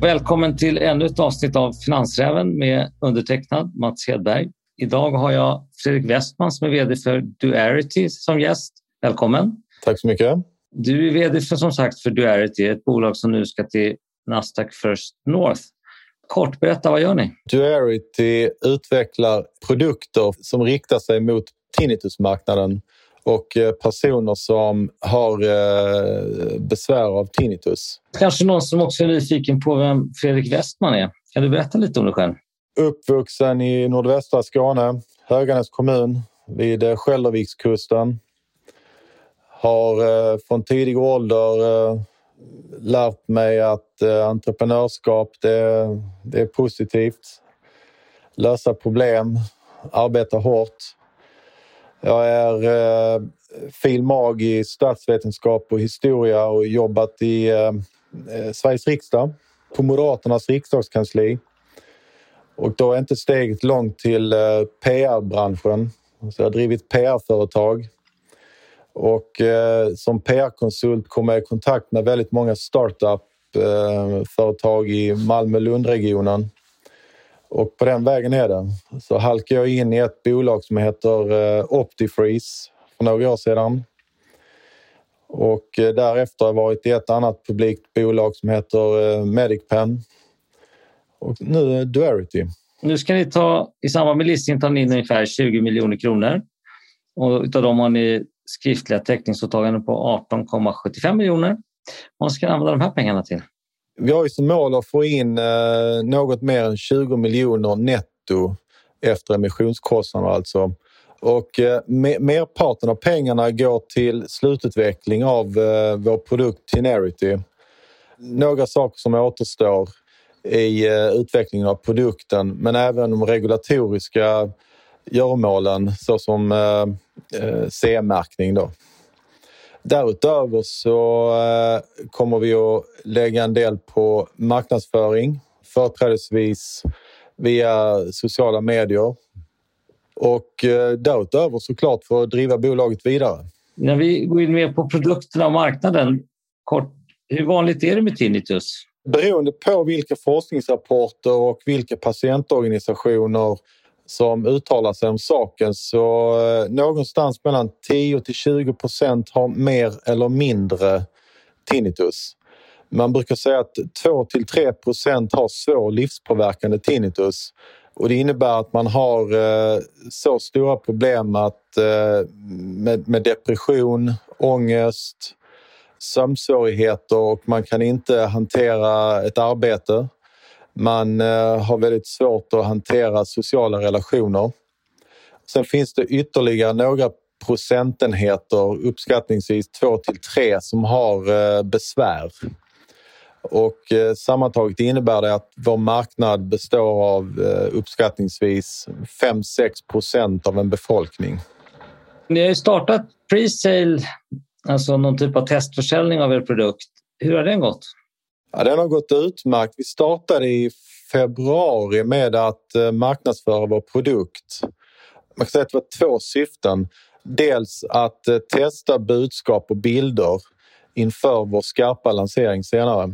Välkommen till ännu ett avsnitt av Finansräven med undertecknad Mats Hedberg. Idag har jag Fredrik Westman som är VD för Duarity som gäst. Välkommen! Tack så mycket. Du är VD för, som sagt för Duarity, ett bolag som nu ska till Nasdaq First North. Kort, berätta, vad gör ni? Duarity utvecklar produkter som riktar sig mot tinnitusmarknaden och eh, personer som har eh, besvär av tinnitus. Kanske någon som också är nyfiken på vem Fredrik Westman är. Kan du berätta lite om dig själv? Uppvuxen i nordvästra Skåne, Höganäs kommun vid eh, Skäldervikskusten. Har från tidig ålder lärt mig att entreprenörskap det, det är positivt. Lösa problem, arbeta hårt jag är eh, filmag i statsvetenskap och historia och jobbat i eh, eh, Sveriges riksdag på Moderaternas riksdagskansli. Och då är inte steget långt till eh, PR-branschen. Så jag har drivit PR-företag. Och eh, som PR-konsult kom jag i kontakt med väldigt många startup-företag eh, i Malmö-Lundregionen. Och på den vägen är det. Så halkade jag in i ett bolag som heter eh, Optifreeze för några år sedan. Och eh, därefter har jag varit i ett annat publikt bolag som heter eh, Medicpen. Och nu Duarity. Nu ska ni ta, i samband med listningen tar ni in ungefär 20 miljoner kronor. Och utav dem har ni skriftliga täckningsåtaganden på 18,75 miljoner. Vad ska ni använda de här pengarna till? Vi har ju som mål att få in eh, något mer än 20 miljoner netto efter emissionskostnader alltså. Och eh, merparten av pengarna går till slututveckling av eh, vår produkt Tinerity. Några saker som återstår i eh, utvecklingen av produkten men även de regulatoriska göromålen såsom eh, eh, CE-märkning. Då. Därutöver så eh, kommer vi att lägga en del på marknadsföring, företrädesvis via sociala medier. Och eh, därutöver såklart för att driva bolaget vidare. När vi går in mer på produkterna och marknaden, kort, hur vanligt är det med tinnitus? Beroende på vilka forskningsrapporter och vilka patientorganisationer som uttalar sig om saken så eh, någonstans mellan 10 till 20 procent har mer eller mindre tinnitus. Man brukar säga att 2 till 3 procent har svår livspåverkande tinnitus och det innebär att man har eh, så stora problem att, eh, med, med depression, ångest, sömnsvårigheter och man kan inte hantera ett arbete. Man eh, har väldigt svårt att hantera sociala relationer. Sen finns det ytterligare några procentenheter, uppskattningsvis 2 till 3, som har eh, besvär. Och eh, sammantaget innebär det att vår marknad består av uppskattningsvis 5-6 procent av en befolkning. Ni har ju startat pre-sale, alltså någon typ av testförsäljning av er produkt. Hur har den gått? Ja, den har gått utmärkt. Vi startade i februari med att eh, marknadsföra vår produkt. Man kan säga att det var två syften. Dels att eh, testa budskap och bilder inför vår skarpa lansering senare.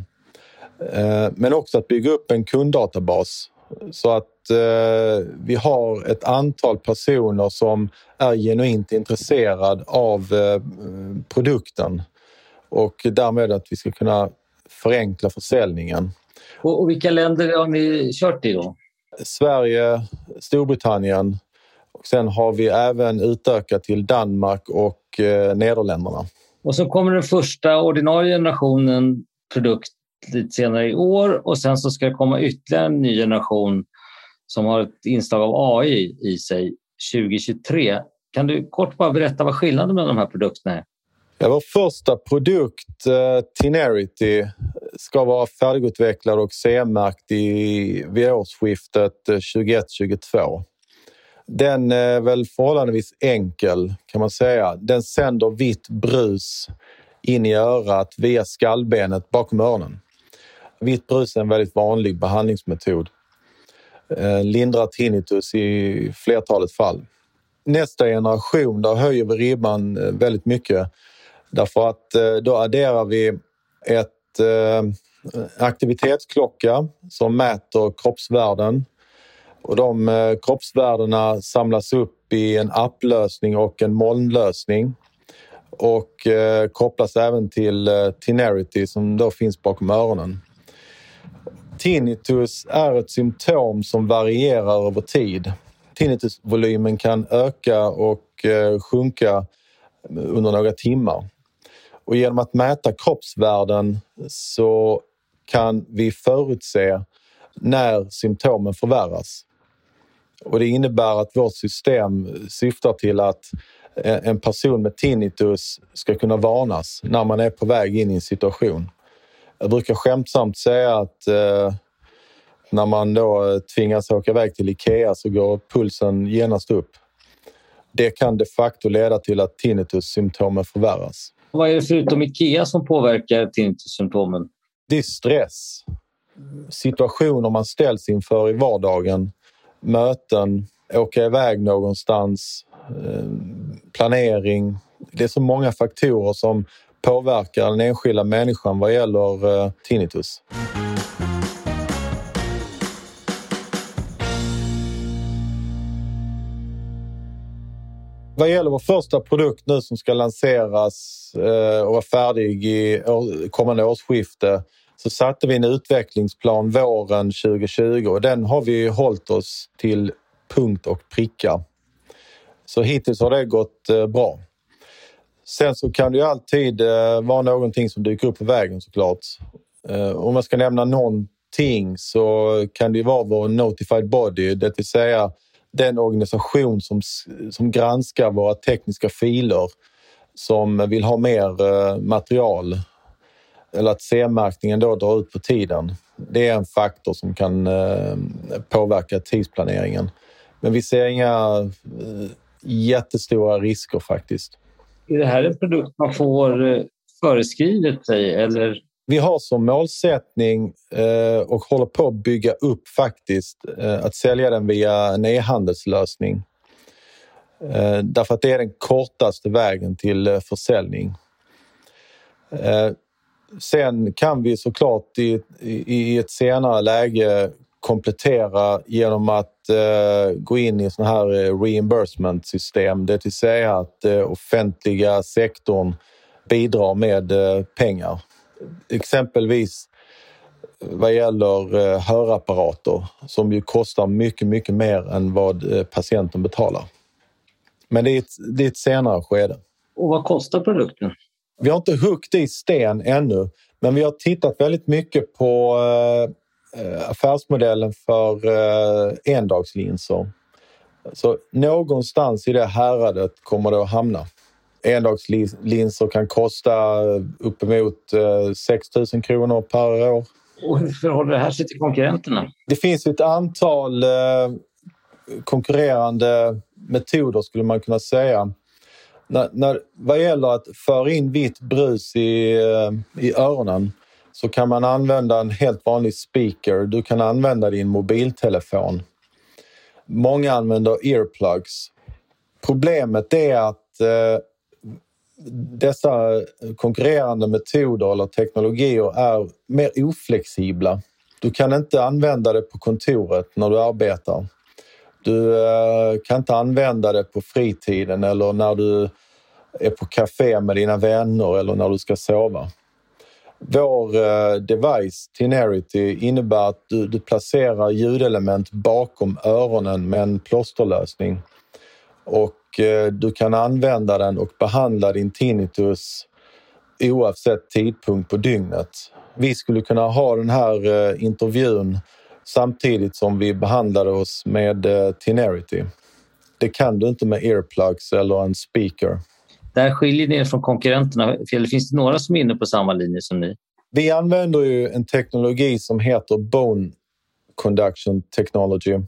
Eh, men också att bygga upp en kunddatabas så att vi har ett antal personer som är genuint intresserade av produkten och därmed att vi ska kunna förenkla försäljningen. Och, vilka länder har ni kört i då? Sverige, Storbritannien och sen har vi även utökat till Danmark och eh, Nederländerna. Och så kommer den första ordinarie generationen produkt lite senare i år och sen så ska det komma ytterligare en ny generation som har ett inslag av AI i sig 2023. Kan du kort bara berätta vad skillnaden mellan de här produkterna är? Ja, vår första produkt, uh, ska vara färdigutvecklad och CE-märkt vid årsskiftet eh, 21-22. Den är väl förhållandevis enkel kan man säga. Den sänder vitt brus in i örat via skallbenet bakom öronen. Vitt brus är en väldigt vanlig behandlingsmetod. Eh, lindrar tinnitus i flertalet fall. Nästa generation, där höjer vi ribban väldigt mycket Därför att eh, då adderar vi ett eh, aktivitetsklocka som mäter kroppsvärden. Och de eh, kroppsvärdena samlas upp i en applösning och en molnlösning och eh, kopplas även till eh, Tinarity som då finns bakom öronen. Tinnitus är ett symptom som varierar över tid. Tinnitusvolymen kan öka och eh, sjunka under några timmar. Och genom att mäta kroppsvärden så kan vi förutse när symptomen förvärras. Och det innebär att vårt system syftar till att en person med tinnitus ska kunna varnas när man är på väg in i en situation. Jag brukar skämtsamt säga att eh, när man då eh, tvingas åka iväg till Ikea så går pulsen genast upp. Det kan de facto leda till att tinnitussymptomen förvärras. Vad är det förutom Ikea som påverkar tinnitussymptomen? Det är stress. Situationer man ställs inför i vardagen. Möten, åka iväg någonstans, eh, planering. Det är så många faktorer som påverkar den enskilda människan vad gäller eh, tinnitus. Vad gäller vår första produkt nu som ska lanseras eh, och vara färdig i kommande årsskifte så satte vi en utvecklingsplan våren 2020 och den har vi hållit oss till punkt och pricka. Så hittills har det gått eh, bra. Sen så kan det ju alltid eh, vara någonting som dyker upp på vägen såklart. Om jag ska nämna någonting så kan det ju vara vår Notified Body, det vill säga den organisation som, som granskar våra tekniska filer som vill ha mer eh, material eller att C-märkningen då drar ut på tiden. Det är en faktor som kan eh, påverka tidsplaneringen. Men vi ser inga eh, jättestora risker faktiskt. Är det här en produkt man får föreskrivet sig eller vi har som målsättning eh, och håller på att bygga upp faktiskt eh, att sälja den via en e-handelslösning. Eh, därför att det är den kortaste vägen till eh, försäljning. Eh, sen kan vi såklart i, i ett senare läge komplettera genom att eh, gå in i sådana här reimbursement-system. Det vill säga att offentliga sektorn bidrar med pengar exempelvis vad gäller eh, hörapparater som ju kostar mycket, mycket mer än vad eh, patienten betalar. Men det är ett, det är ett senare skede. Och vad kostar produkten? Vi har inte huggit i sten ännu, men vi har tittat väldigt mycket på eh, affärsmodellen för endagslinser. Så någonstans i det häradet kommer det att hamna endagslinser kan kosta uppemot 6 eh, 000 kronor per år. Och hur förhåller det här sig till konkurrenterna? Det finns ett antal eh, konkurrerande metoder skulle man kunna säga. När, när, vad gäller att föra in vitt brus i, eh, i öronen så kan man använda en helt vanlig speaker. Du kan använda din mobiltelefon. Många använder earplugs. Problemet är att dessa konkurrerande metoder eller teknologier är mer oflexibla. Du kan inte använda det på kontoret när du arbetar. Du eh, kan inte använda det på fritiden eller när du är på café med dina vänner eller när du ska sova. Vår eh, device, Tinerity, innebär att du, du placerar ljudelement bakom öronen med en plåsterlösning. Och Eh, du kan använda den och behandla din tinnitus oavsett tidpunkt på dygnet. Vi skulle kunna ha den här eh, intervjun samtidigt som vi behandlade oss med eh, Tinarity. Det kan du inte med earplugs eller en speaker. Där skiljer ni er från konkurrenterna. Eller finns det några som är inne på samma linje som ni? Vi använder ju en teknologi som heter Bone Conduction Technology.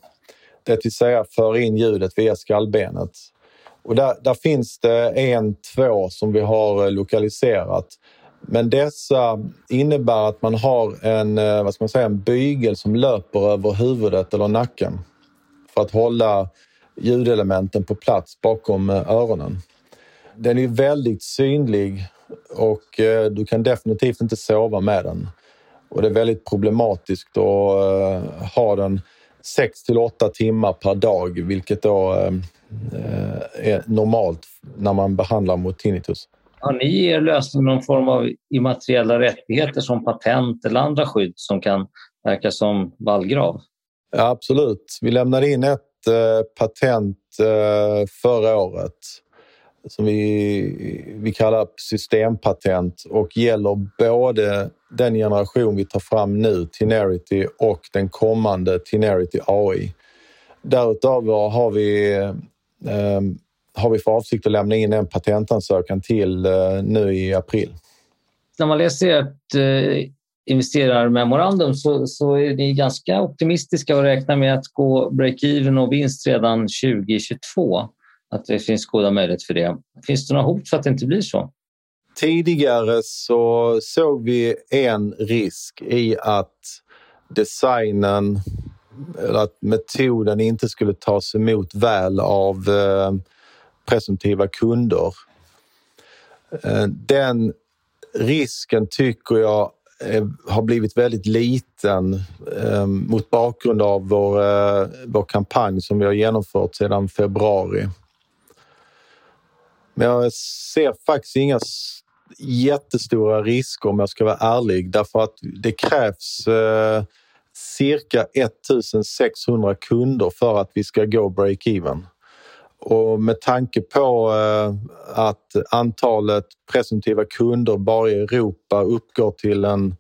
Det vill säga för in ljudet via skallbenet. Och där, där finns det en, två som vi har eh, lokaliserat. Men dessa innebär att man har en, eh, vad ska man säga, en bygel som löper över huvudet eller nacken för att hålla ljudelementen på plats bakom eh, öronen. Den är väldigt synlig och du kan definitivt inte sova med den. Och det är väldigt problematiskt att ha den 6 till 8 timmar per dag, vilket då är normalt när man behandlar mot tinnitus. Har ni i er lösning någon form av immateriella rättigheter som patent eller andra skydd som kan verka som vallgrav? Ja, absolut. Vi lämnade in ett eh, patent eh, förra året som vi, vi kallar systempatent och gäller både den generation vi tar fram nu, Tinerity, och den kommande Tinerity AI. Därutöver har vi eh, har vi för avsikt att lämna in en patentansökan till eh, nu i april. När man läser ert eh, investerarmemorandum så, så är ni ganska optimistiska och räknar med att gå break-even och vinst redan 2022. Att det finns goda möjligheter för det. Finns det några hot för att det inte blir så? Tidigare så såg vi en risk i att designen eller att metoden inte skulle tas emot väl av eh, presumtiva kunder. Eh, den risken tycker jag eh, har blivit väldigt liten eh, mot bakgrund av vår, eh, vår kampanj som vi har genomfört sedan februari. Men jag ser faktiskt inga jättestora risker om jag ska vara ärlig därför att det krävs eh, cirka 1600 kunder för att vi ska gå break-even. Och med tanke på eh, att antalet presumtiva kunder bara i Europa uppgår till en,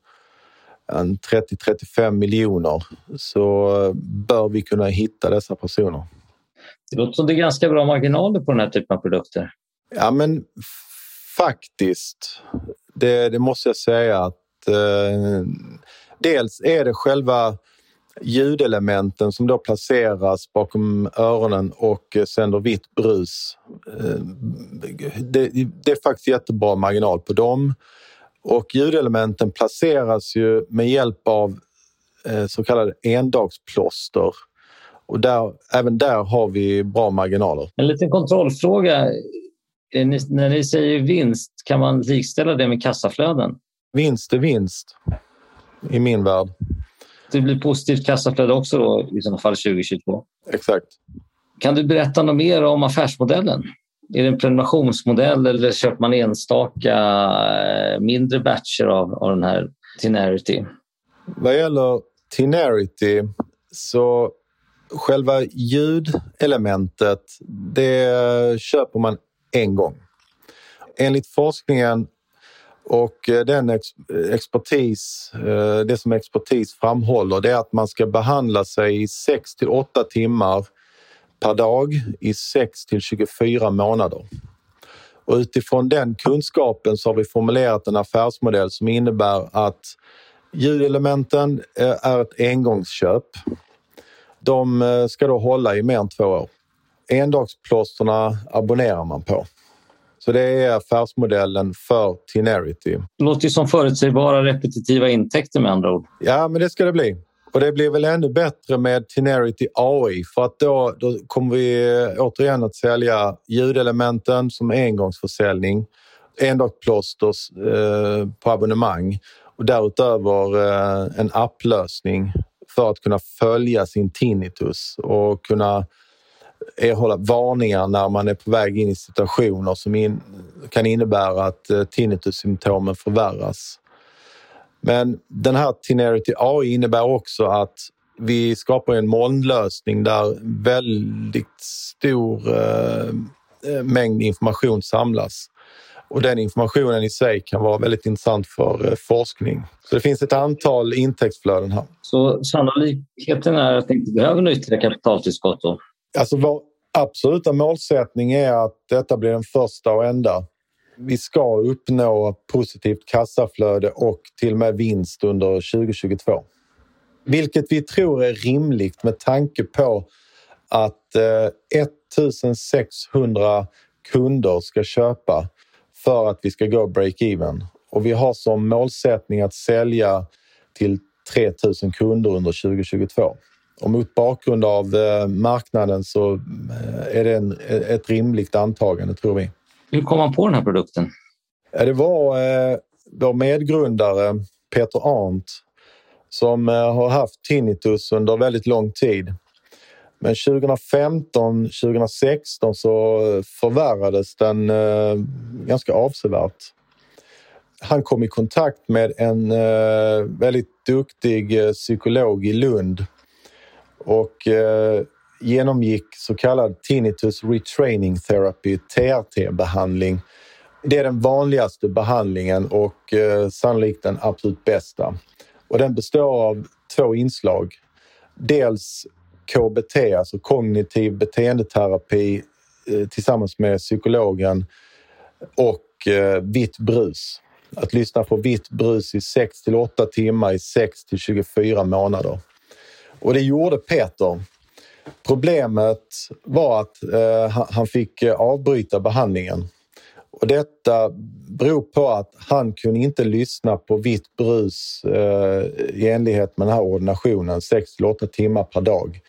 en 30-35 miljoner så bör vi kunna hitta dessa personer. Det låter som det är ganska bra marginaler på den här typen av produkter. Ja, men faktiskt. Det, det måste jag säga att eh, dels är det själva ljudelementen som då placeras bakom öronen och sänder vitt brus. Eh, det, det är faktiskt jättebra marginal på dem. Och ljudelementen placeras ju med hjälp av eh, så kallade endagsplåster. Och där, även där har vi bra marginaler. En liten kontrollfråga. Ni, när ni säger vinst, kan man likställa det med kassaflöden? Vinst är vinst i min värld det blir positivt kassaflöde också då, i sådana fall 2022. Exakt. Kan du berätta något mer om affärsmodellen? Är det en prenumerationsmodell eller köper man enstaka eh, mindre batcher av, av den här Tinarity? Vad gäller Tinarity så själva ljudelementet det köper man en gång. Enligt forskningen och eh, den ex, expertis, eh, det som expertis framhåller det är att man ska behandla sig i 6 till 8 timmar per dag i 6 till 24 månader. Och utifrån den kunskapen så har vi formulerat en affärsmodell som innebär att ljudelementen eh, är ett engångsköp. De ska då hålla i mer än två år. Endagsplåsterna abonnerar man på. Så det är affärsmodellen för Tinarity. Det låter ju som förutsägbara repetitiva intäkter med andra ord. Ja, men det ska det bli. Och det blir väl ännu bättre med Tinarity AI för att då, då kommer vi återigen att sälja ljudelementen som engångsförsäljning, endagsplåsters eh, på abonnemang och därutöver eh, en applösning för att kunna följa sin tinnitus och kunna erhålla varningar när man är på väg in i situationer som in, kan innebära att eh, tinnitussymptomen förvärras. Men den här Tinerity AI innebär också att vi skapar en molnlösning där väldigt stor eh, eh, mängd information samlas. Och den informationen i sig kan vara väldigt intressant för eh, forskning. Så det finns ett antal intäktsflöden här. Så sannolikheten är att ni inte behöver något ytterligare kapitaltillskott då? Alltså vår absoluta målsättning är att detta blir den första och enda. Vi ska uppnå positivt kassaflöde och till och med vinst under 2022. Vilket vi tror är rimligt med tanke på att eh, 1600 kunder ska köpa för att vi ska gå break-even. Och vi har som målsättning att sälja till 3000 kunder under 2022. Och mot bakgrund av eh, marknaden så eh, är det en, ett rimligt antagande, tror vi. Hur kom man på den här produkten? Det var eh, vår medgrundare Peter Arndt som har haft tinnitus under väldigt lång tid. Men 2015, 2016 så förvärrades den ganska avsevärt. Han kom i kontakt med en väldigt duktig psykolog i Lund och eh, genomgick så kallad tinnitus retraining therapy, TRT-behandling. Det är den vanligaste behandlingen och eh, sannolikt den absolut bästa. Och den består av två inslag. Dels KBT, alltså kognitiv beteendeterapi eh, tillsammans med psykologen och eh, vitt brus. Att lyssna på vitt brus i 6 till 8 timmar i 6 till 24 månader. Och det gjorde Peter. Problemet var att eh, han fick eh, avbryta behandlingen. Och detta beror på att han kunde inte lyssna på vitt brus eh, i enlighet med den här ordinationen 6 till 8 timmar per dag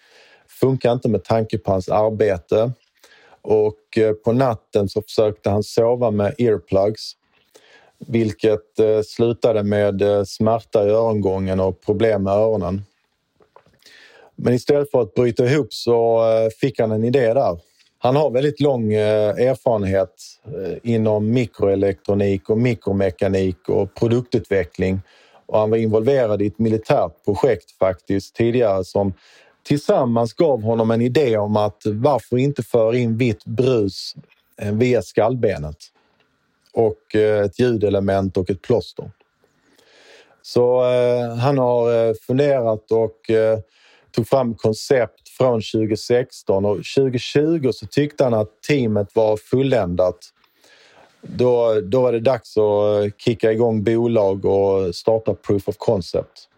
funkar inte med tanke på hans arbete. Och eh, på natten så försökte han sova med earplugs vilket eh, slutade med eh, smärta i örongången och problem med öronen. Men istället för att bryta ihop så eh, fick han en idé där. Han har väldigt lång eh, erfarenhet eh, inom mikroelektronik och mikromekanik och produktutveckling och han var involverad i ett militärt projekt faktiskt tidigare som tillsammans gav honom en idé om att varför inte föra in vitt brus via skallbenet och ett ljudelement och ett plåster. Så eh, han har funderat och eh, tog fram koncept från 2016 och 2020 så tyckte han att teamet var fulländat. Då, då var det dags att kicka igång bolag och starta proof of concept.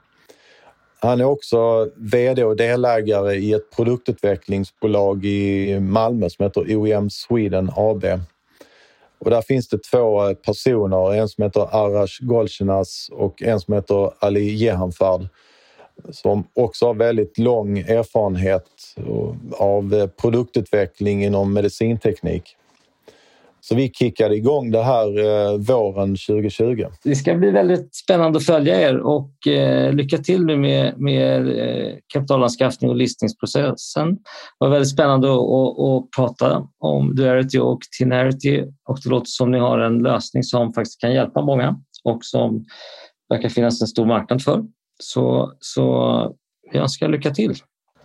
Han är också VD och delägare i ett produktutvecklingsbolag i Malmö som heter OEM Sweden AB. Och där finns det två personer, en som heter Arash Golshinas och en som heter Ali Jehanfard som också har väldigt lång erfarenhet av eh, produktutveckling inom medicinteknik. Så vi kickade igång det här eh, våren 2020. Det ska bli väldigt spännande att följa er och eh, lycka till nu med, med eh, kapitalanskaffning och listningsprocessen. Det var väldigt spännande att, att, att prata om Duality och Tinarity och det låter som ni har en lösning som faktiskt kan hjälpa många och som verkar finnas en stor marknad för. Så, så jag önskar lycka till.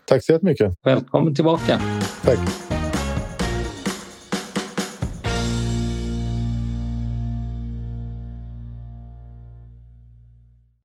Tack så jättemycket. Välkommen tillbaka. Tack.